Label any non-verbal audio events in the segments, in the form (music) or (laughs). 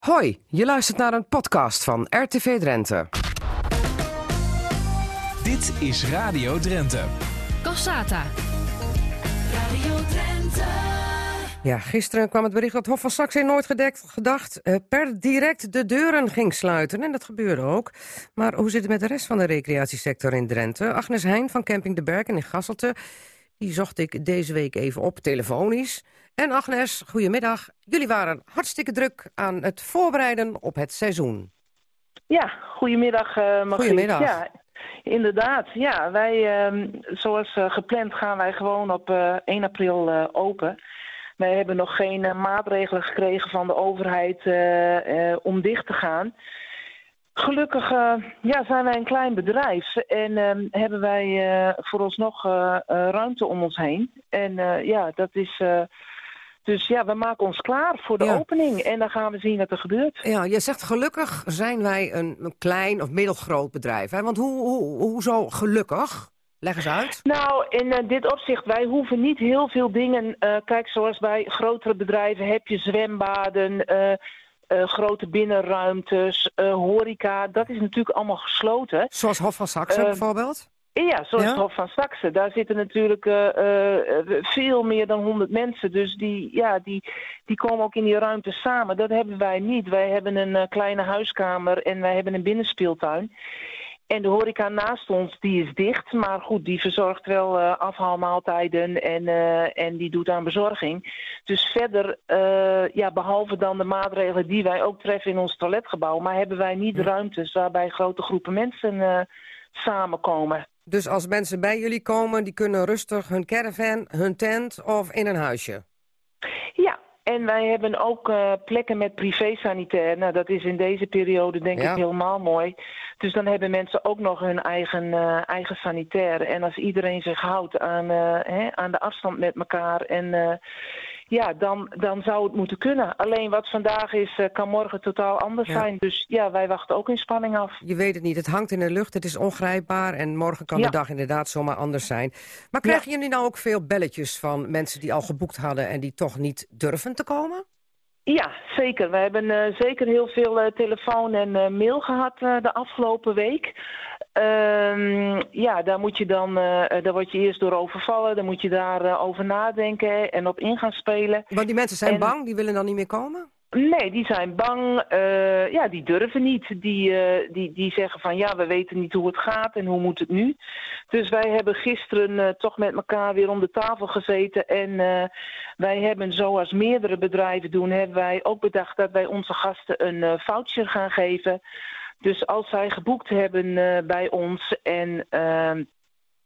Hoi, je luistert naar een podcast van RTV Drenthe. Dit is Radio Drenthe. Cassata. Radio Drenthe. Ja, gisteren kwam het bericht dat Hof van Saxe nooit gedekt, gedacht eh, per direct de deuren ging sluiten. En dat gebeurde ook. Maar hoe zit het met de rest van de recreatiesector in Drenthe? Agnes Heijn van Camping de Berken in Gasselte, die zocht ik deze week even op telefonisch. En Agnes, goedemiddag. Jullie waren hartstikke druk aan het voorbereiden op het seizoen. Ja, goedemiddag uh, Margriet. Goedemiddag. Ja, inderdaad. Ja, wij, ehm, zoals eh, gepland gaan wij gewoon op eh, 1 april eh, open. Wij hebben nog geen maatregelen gekregen van de overheid om dicht te gaan. Gelukkig eh, ja, zijn wij een klein bedrijf en ehm, hebben wij eh vooralsnog eh, ruimte om ons heen. En ja, dat is... dus ja, we maken ons klaar voor de Ja. opening en dan gaan we zien wat er gebeurt. Ja, je zegt gelukkig zijn wij een, een klein of middelgroot bedrijf. Hè? Want hoe, hoe, hoezo gelukkig? Leg eens uit. Nou, in dit opzicht, wij hoeven niet heel veel dingen. kijk, zoals bij grotere bedrijven heb je zwembaden, eh, grote binnenruimtes, eh, horeca. Dat is natuurlijk allemaal gesloten. Zoals Hof van Saxe Eh, bijvoorbeeld. Ja, zoals Ja? het Hof van Saxe. Daar zitten natuurlijk eh, veel meer dan 100 mensen. Dus die, ja, die, die komen ook in die ruimte samen. Dat hebben wij niet. Wij hebben een kleine huiskamer en wij hebben een binnenspeeltuin. En de horeca naast ons, die is dicht. Maar goed, die verzorgt wel eh, afhaalmaaltijden en, eh, en die doet aan bezorging. Dus verder, eh, ja, behalve dan de maatregelen die wij ook treffen in ons toiletgebouw... maar hebben wij niet ruimtes waarbij grote groepen mensen samenkomen. Dus als mensen bij jullie komen, die kunnen rustig hun caravan, hun tent of in een huisje. En wij hebben ook eh, plekken met privé-sanitair. Nou, dat is in deze periode denk Ja. ik helemaal mooi. Dus dan hebben mensen ook nog hun eigen, eh, eigen sanitair. En als iedereen zich houdt aan, eh, hè, aan de afstand met elkaar... En, ja, dan, dan zou het moeten kunnen. Alleen wat vandaag is, eh, kan morgen totaal anders Ja. zijn. Dus ja, wij wachten ook in spanning af. Je weet het niet, het hangt in de lucht, het is ongrijpbaar... en morgen kan Ja. de dag inderdaad zomaar anders zijn. Maar krijgen jullie nou ook veel belletjes van mensen die al geboekt hadden... en die toch niet durven te komen? Ja, zeker. We hebben eh, zeker heel veel eh, telefoon en mail gehad eh, de afgelopen week. Ehm, ja, daar moet je dan, eh, eh, daar word je eerst door overvallen, dan moet je daarover over nadenken en op in gaan spelen. Want die mensen zijn En- bang, die willen dan niet meer komen? Nee, die zijn bang. eh, ja, die durven niet. Die, eh, die, die zeggen van ja, we weten niet hoe het gaat en hoe moet het nu. Dus wij hebben gisteren eh, toch met elkaar weer om de tafel gezeten. En eh, wij hebben, zoals meerdere bedrijven doen, hebben wij ook bedacht dat wij onze gasten een eh, voucher gaan geven. Dus als zij geboekt hebben eh, bij ons en ehm,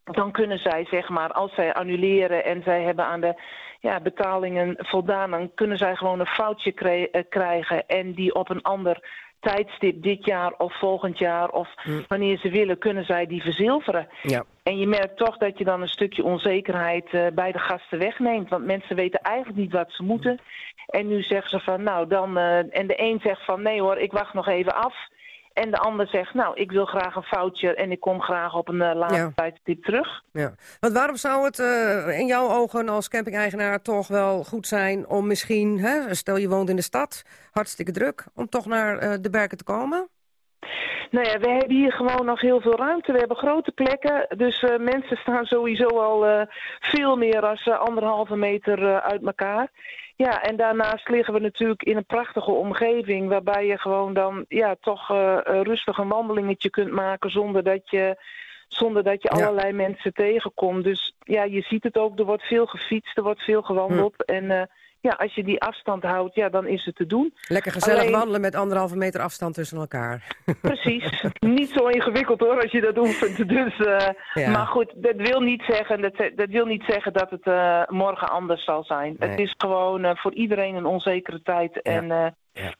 dan kunnen zij, zeg maar, als zij annuleren en zij hebben aan de ja, betalingen voldaan, dan kunnen zij gewoon een foutje eh, krijgen en die op een ander tijdstip dit jaar of volgend jaar of Mm. wanneer ze willen, kunnen zij die verzilveren. Ja. En je merkt toch dat je dan een stukje onzekerheid eh, bij de gasten wegneemt. Want mensen weten eigenlijk niet wat ze moeten. En nu zeggen ze van nou dan. en de een zegt van nee hoor, ik wacht nog even af. En de ander zegt nou, ik wil graag een foutje en ik kom graag op een eh, later Ja. tijdstip terug. Ja. Want waarom zou het eh, in jouw ogen als camping-eigenaar toch wel goed zijn... om misschien, hè, stel je woont in de stad, hartstikke druk... om toch naar eh, de berken te komen? Nou ja, we hebben hier gewoon nog heel veel ruimte. We hebben grote plekken. Dus eh, mensen staan sowieso al eh, veel meer dan anderhalve meter eh, uit elkaar. Ja, en daarnaast liggen we natuurlijk in een prachtige omgeving. Waarbij je gewoon dan ja, toch eh, eh, rustig een wandelingetje kunt maken zonder dat je. Zonder dat je Ja. allerlei mensen tegenkomt. Dus ja, je ziet het ook. Er wordt veel gefietst, er wordt veel gewandeld. En eh, ja, als je die afstand houdt, ja, dan is het te doen. Lekker gezellig Alleen- wandelen met anderhalve meter afstand tussen elkaar. (laughs) Precies. niet zo ingewikkeld hoor als je dat oefent. Dus, eh, Ja. Maar goed, dat wil niet zeggen dat, dat, wil niet zeggen dat het eh, morgen anders zal zijn. Nee. Het is gewoon eh, voor iedereen een onzekere tijd. En eh, Ja.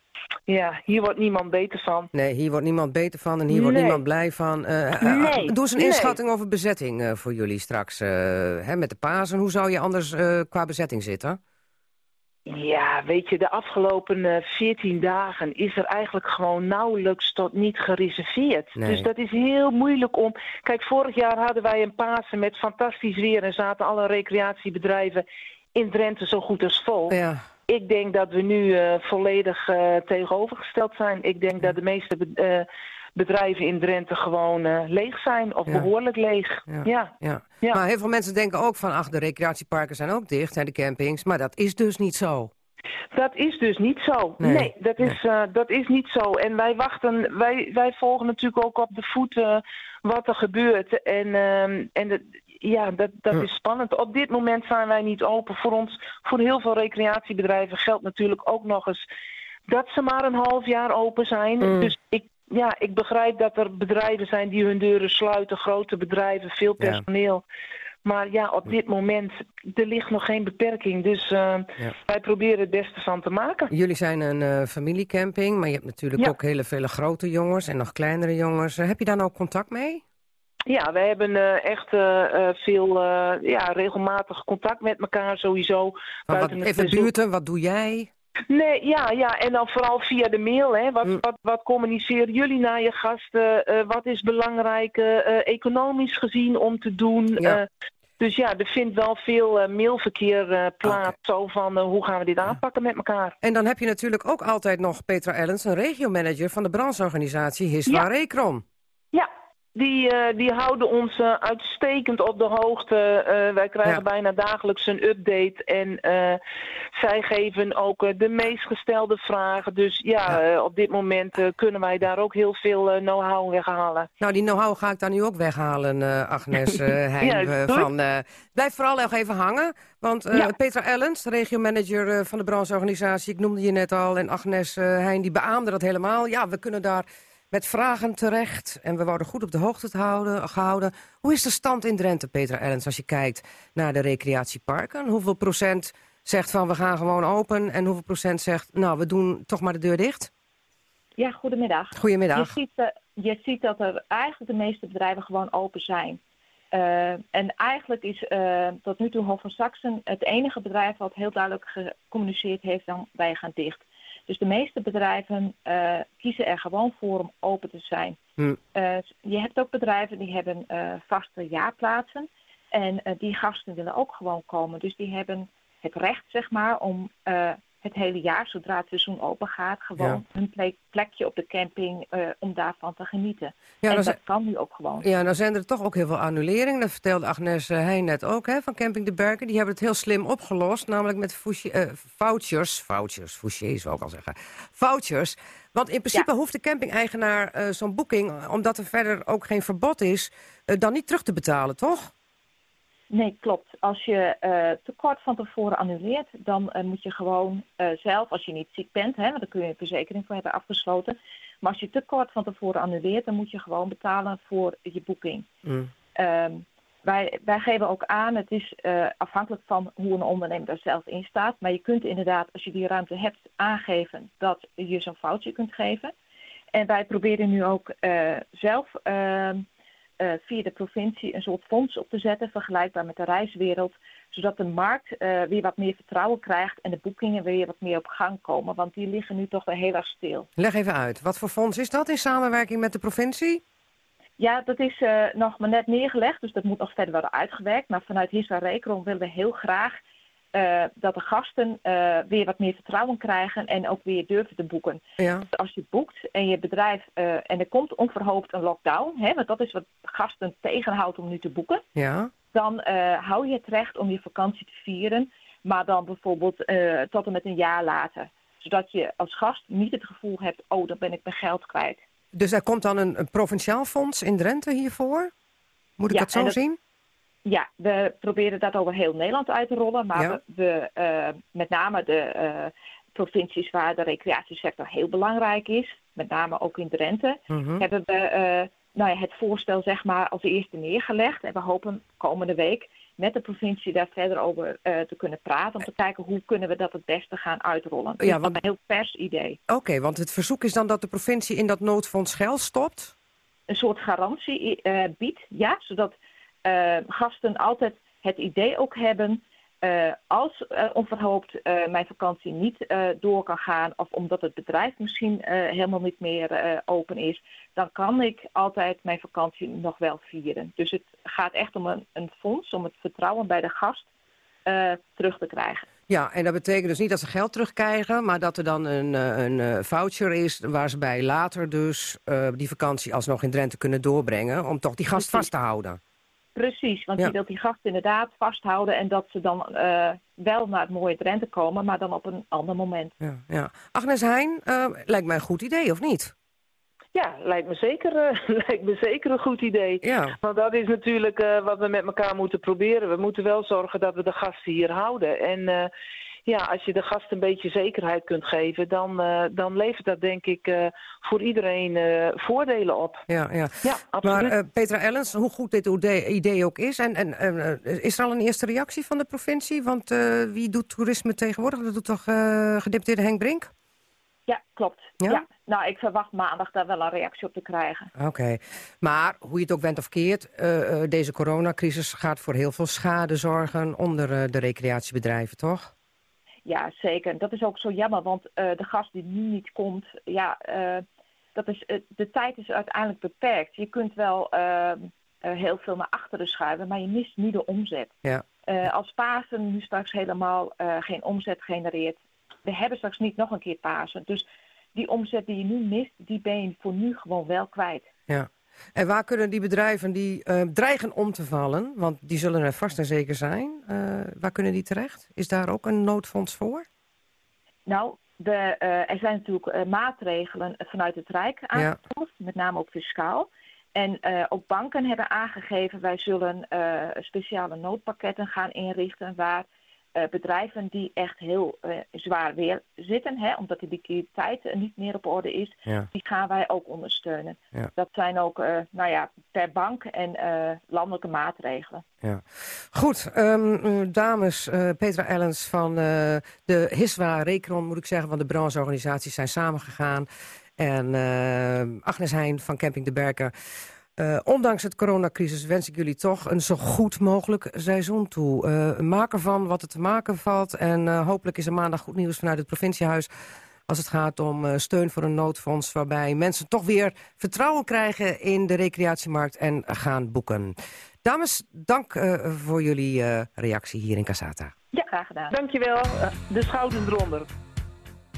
ja, hier wordt niemand beter van. Nee, hier wordt niemand beter van en hier wordt niemand blij van. Nee, Doe eens een nee. inschatting over bezetting eh, voor jullie straks. eh, hè, met de Pasen, hoe zou je anders eh, qua bezetting zitten? Ja, weet je, de afgelopen eh, 14 dagen is er eigenlijk gewoon nauwelijks tot niet gereserveerd. Nee. Dus dat is heel moeilijk om. Kijk, vorig jaar hadden wij een Pasen met fantastisch weer en zaten alle recreatiebedrijven in Drenthe zo goed als vol. Ja, Ik denk dat we nu eh, volledig eh, tegenovergesteld zijn. Ik denk dat de meeste eh, bedrijven in Drenthe gewoon eh, leeg zijn of Ja. behoorlijk leeg. Ja. Ja. Ja. Ja. Maar heel veel mensen denken ook van, ach, de recreatieparken zijn ook dicht en de campings. Maar dat is dus niet zo. Dat is dus niet zo. Nee. Nee, dat, is, eh, dat is niet zo. En wij wachten, wij, wij volgen natuurlijk ook op de voet eh, wat er gebeurt. En, ehm, en de- ja, dat, dat is spannend. Op dit moment zijn wij niet open. Voor ons, voor heel veel recreatiebedrijven geldt natuurlijk ook nog eens dat ze maar een half jaar open zijn. Mm. Dus ik, ja, ik begrijp dat er bedrijven zijn die hun deuren sluiten, grote bedrijven, veel Ja. personeel. Maar ja, op dit moment, er ligt nog geen beperking. Dus eh, Ja. wij proberen het beste van te maken. Jullie zijn een eh, familiecamping, maar je hebt natuurlijk Ja. ook hele vele grote jongens en nog kleinere jongens. Eh, heb je daar nou contact mee? Ja, wij hebben echt veel, ja, regelmatig contact met elkaar sowieso. Wat, even buurten, wat doe jij? Nee, ja, ja, en dan vooral via de mail. Hè. Wat, Mm. wat, wat communiceren jullie naar je gasten? Eh, wat is belangrijk eh, eh, economisch gezien om te doen? Ja. Dus ja, er vindt wel veel mailverkeer plaats. Zo van, hoe gaan we dit aanpakken met elkaar? En dan heb je natuurlijk ook altijd nog Petra Ellens, een regiomanager van de brancheorganisatie Hiswa Ja. Recron. Ja, die, eh, die houden ons eh, uitstekend op de hoogte. Eh, wij krijgen Ja. bijna dagelijks een update. En zij geven ook de meest gestelde vragen. Dus ja, Ja. op dit moment kunnen wij daar ook heel veel know-how weghalen. Nou, die know-how ga ik daar nu ook weghalen, Agnes (laughs) Heijn. Ja, van, blijf vooral nog even hangen. Want. Petra Ellens, de regiomanager van de brancheorganisatie, ik noemde je net al, en Agnes Heijn, die beaamde dat helemaal. Ja, we kunnen daar met vragen terecht en we worden goed op de hoogte te houden, gehouden. Hoe is de stand in Drenthe, Petra Ellens, als je kijkt naar de recreatieparken? Hoeveel procent zegt van we gaan gewoon open en hoeveel procent zegt nou we doen toch maar de deur dicht? Ja, goedemiddag. Je Goedemiddag. ziet, eh, je ziet dat er eigenlijk de meeste bedrijven gewoon open zijn. Eh, en eigenlijk is eh, tot nu toe Hof van Saxen het enige bedrijf wat heel duidelijk gecommuniceerd heeft dan wij gaan dicht. Dus de meeste bedrijven eh, kiezen er gewoon voor om open te zijn. Hm. Eh, je hebt ook bedrijven die hebben eh, vaste jaarplaatsen. En die gasten willen ook gewoon komen. Dus die hebben het recht, zeg maar, om het hele jaar, zodra het seizoen open gaat, gewoon hun plek- plekje op de camping eh, om daarvan te genieten. Ja, en dat kan nu ook gewoon. Ja, nou zijn er toch ook heel veel annuleringen. Dat vertelde Agnes eh, Heijn net ook, hè, van Camping de Berken. Die hebben het heel slim opgelost, namelijk met eh, vouchers. Vouchers, fouchers zou ik al zeggen. Vouchers. Want in principe hoeft de camping-eigenaar zo'n boeking... omdat er verder ook geen verbod is, dan niet terug te betalen, toch? Nee, klopt. Als je eh, te kort van tevoren annuleert, dan eh, moet je gewoon eh, zelf, als je niet ziek bent, hè, want daar kun je een verzekering voor hebben afgesloten. Maar als je te kort van tevoren annuleert, dan moet je gewoon betalen voor je boeking. Mm. Ehm, wij, wij geven ook aan, het is eh, afhankelijk van hoe een ondernemer daar zelf in staat. Maar je kunt inderdaad, als je die ruimte hebt, aangeven dat je zo'n foutje kunt geven. En wij proberen nu ook eh, zelf eh, via de provincie een soort fonds op te zetten, vergelijkbaar met de reiswereld. Zodat de markt eh, weer wat meer vertrouwen krijgt en de boekingen weer wat meer op gang komen. Want die liggen nu toch wel heel erg stil. Leg even uit, wat voor fonds is dat in samenwerking met de provincie? Ja, dat is eh, nog maar net neergelegd, dus dat moet nog verder worden uitgewerkt. Maar vanuit Hiswa Recron willen we heel graag eh, dat de gasten eh, weer wat meer vertrouwen krijgen en ook weer durven te boeken. Ja, Dus als je boekt en je bedrijf, eh, en er komt onverhoopt een lockdown, hè, want dat is wat gasten tegenhoudt om nu te boeken, ja. dan hou je het recht om je vakantie te vieren, maar dan bijvoorbeeld tot en met een jaar later. Zodat je als gast niet het gevoel hebt, oh, dan ben ik mijn geld kwijt. Dus er komt dan een, een provinciaal fonds in Drenthe hiervoor? Moet ik Ja, dat zo dat- zien? Ja, we proberen dat over heel Nederland uit te rollen. Maar Ja. we, we, eh, met name de eh, provincies waar de recreatiesector heel belangrijk is, met name ook in Drenthe, Mhm. hebben we eh, nou ja, het voorstel zeg maar als eerste neergelegd. En we hopen komende week met de provincie daar verder over te kunnen praten. Om te kijken hoe kunnen we dat het beste gaan uitrollen. Ja, is nog want- een heel vers idee. Oké, want het verzoek is dan dat de provincie in dat noodfonds geld stopt? een soort garantie biedt. Ja, zodat eh, gasten altijd het idee ook hebben. eh, als onverhoopt eh, mijn vakantie niet door kan gaan, of omdat het bedrijf misschien helemaal niet meer open is, dan kan ik altijd mijn vakantie nog wel vieren. Dus het gaat echt om een, een fonds om het vertrouwen bij de gast terug te krijgen. Ja, en dat betekent dus niet dat ze geld terugkrijgen... maar dat er dan een, een voucher is waar ze bij later dus die vakantie alsnog in Drenthe kunnen doorbrengen... om toch die gast vast te houden. Precies, want Ja. je wilt die gast inderdaad vasthouden en dat ze dan eh, wel naar het mooie Drenthe komen, maar dan op een ander moment. Ja, ja. Agnes Heijn, eh, lijkt mij een goed idee, of niet? Ja, lijkt me zeker, eh, (laughs) lijkt me zeker een goed idee. Ja, Want dat is natuurlijk wat we met elkaar moeten proberen. We moeten wel zorgen dat we de gasten hier houden. En ja, als je de gasten een beetje zekerheid kunt geven, dan, eh, dan levert dat denk ik eh, voor iedereen eh, voordelen op. ja, ja. Ja, absoluut. Maar Petra Ellens, hoe goed dit idee, ook is... En, en is er al een eerste reactie van de provincie? Want wie doet toerisme tegenwoordig? Dat doet toch gedeputeerde Henk Brink? Ja, klopt. Ja? Ja? Nou, ik verwacht maandag daar wel een reactie op te krijgen. Oké, maar hoe je het ook bent of keert... deze coronacrisis gaat voor heel veel schade zorgen... onder de recreatiebedrijven, toch? Ja, zeker. Dat is ook zo jammer, want eh, de gast die nu niet komt, ja, eh, dat is, eh, de tijd is uiteindelijk beperkt. Je kunt wel eh, eh, heel veel naar achteren schuiven, maar je mist nu de omzet. Ja. Als Pasen nu straks helemaal geen omzet genereert, we hebben straks niet nog een keer Pasen. Dus die omzet die je nu mist, die ben je voor nu gewoon wel kwijt. Ja. En waar kunnen die bedrijven die eh, dreigen om te vallen... want die zullen er vast en zeker zijn... eh, waar kunnen die terecht? Is daar ook een noodfonds voor? Nou, de, eh, er zijn natuurlijk maatregelen vanuit het Rijk Ja. aangekondigd, met name ook fiscaal. En ook banken hebben aangegeven, wij zullen speciale noodpakketten gaan inrichten waar eh, bedrijven die echt heel eh, zwaar weer zitten, hè, omdat de liquiditeit eh, niet meer op orde is, Ja. die gaan wij ook ondersteunen. Ja. Dat zijn ook nou ja, per bank en landelijke maatregelen. Ja. Goed, ehm, eh, dames, Petra Ellens van de HISWA, Recron moet ik zeggen, van de brancheorganisaties zijn samengegaan. En Agnes Heijn van Camping de Berken. Eh, ondanks het coronacrisis wens ik jullie toch een zo goed mogelijk seizoen toe. Eh, maak ervan wat er te maken valt. En eh, hopelijk is er maandag goed nieuws vanuit het provinciehuis... als het gaat om steun voor een noodfonds... waarbij mensen toch weer vertrouwen krijgen in de recreatiemarkt en gaan boeken. Dames, dank voor jullie reactie hier in Casata. Ja, graag gedaan. Dankjewel. De schouders eronder.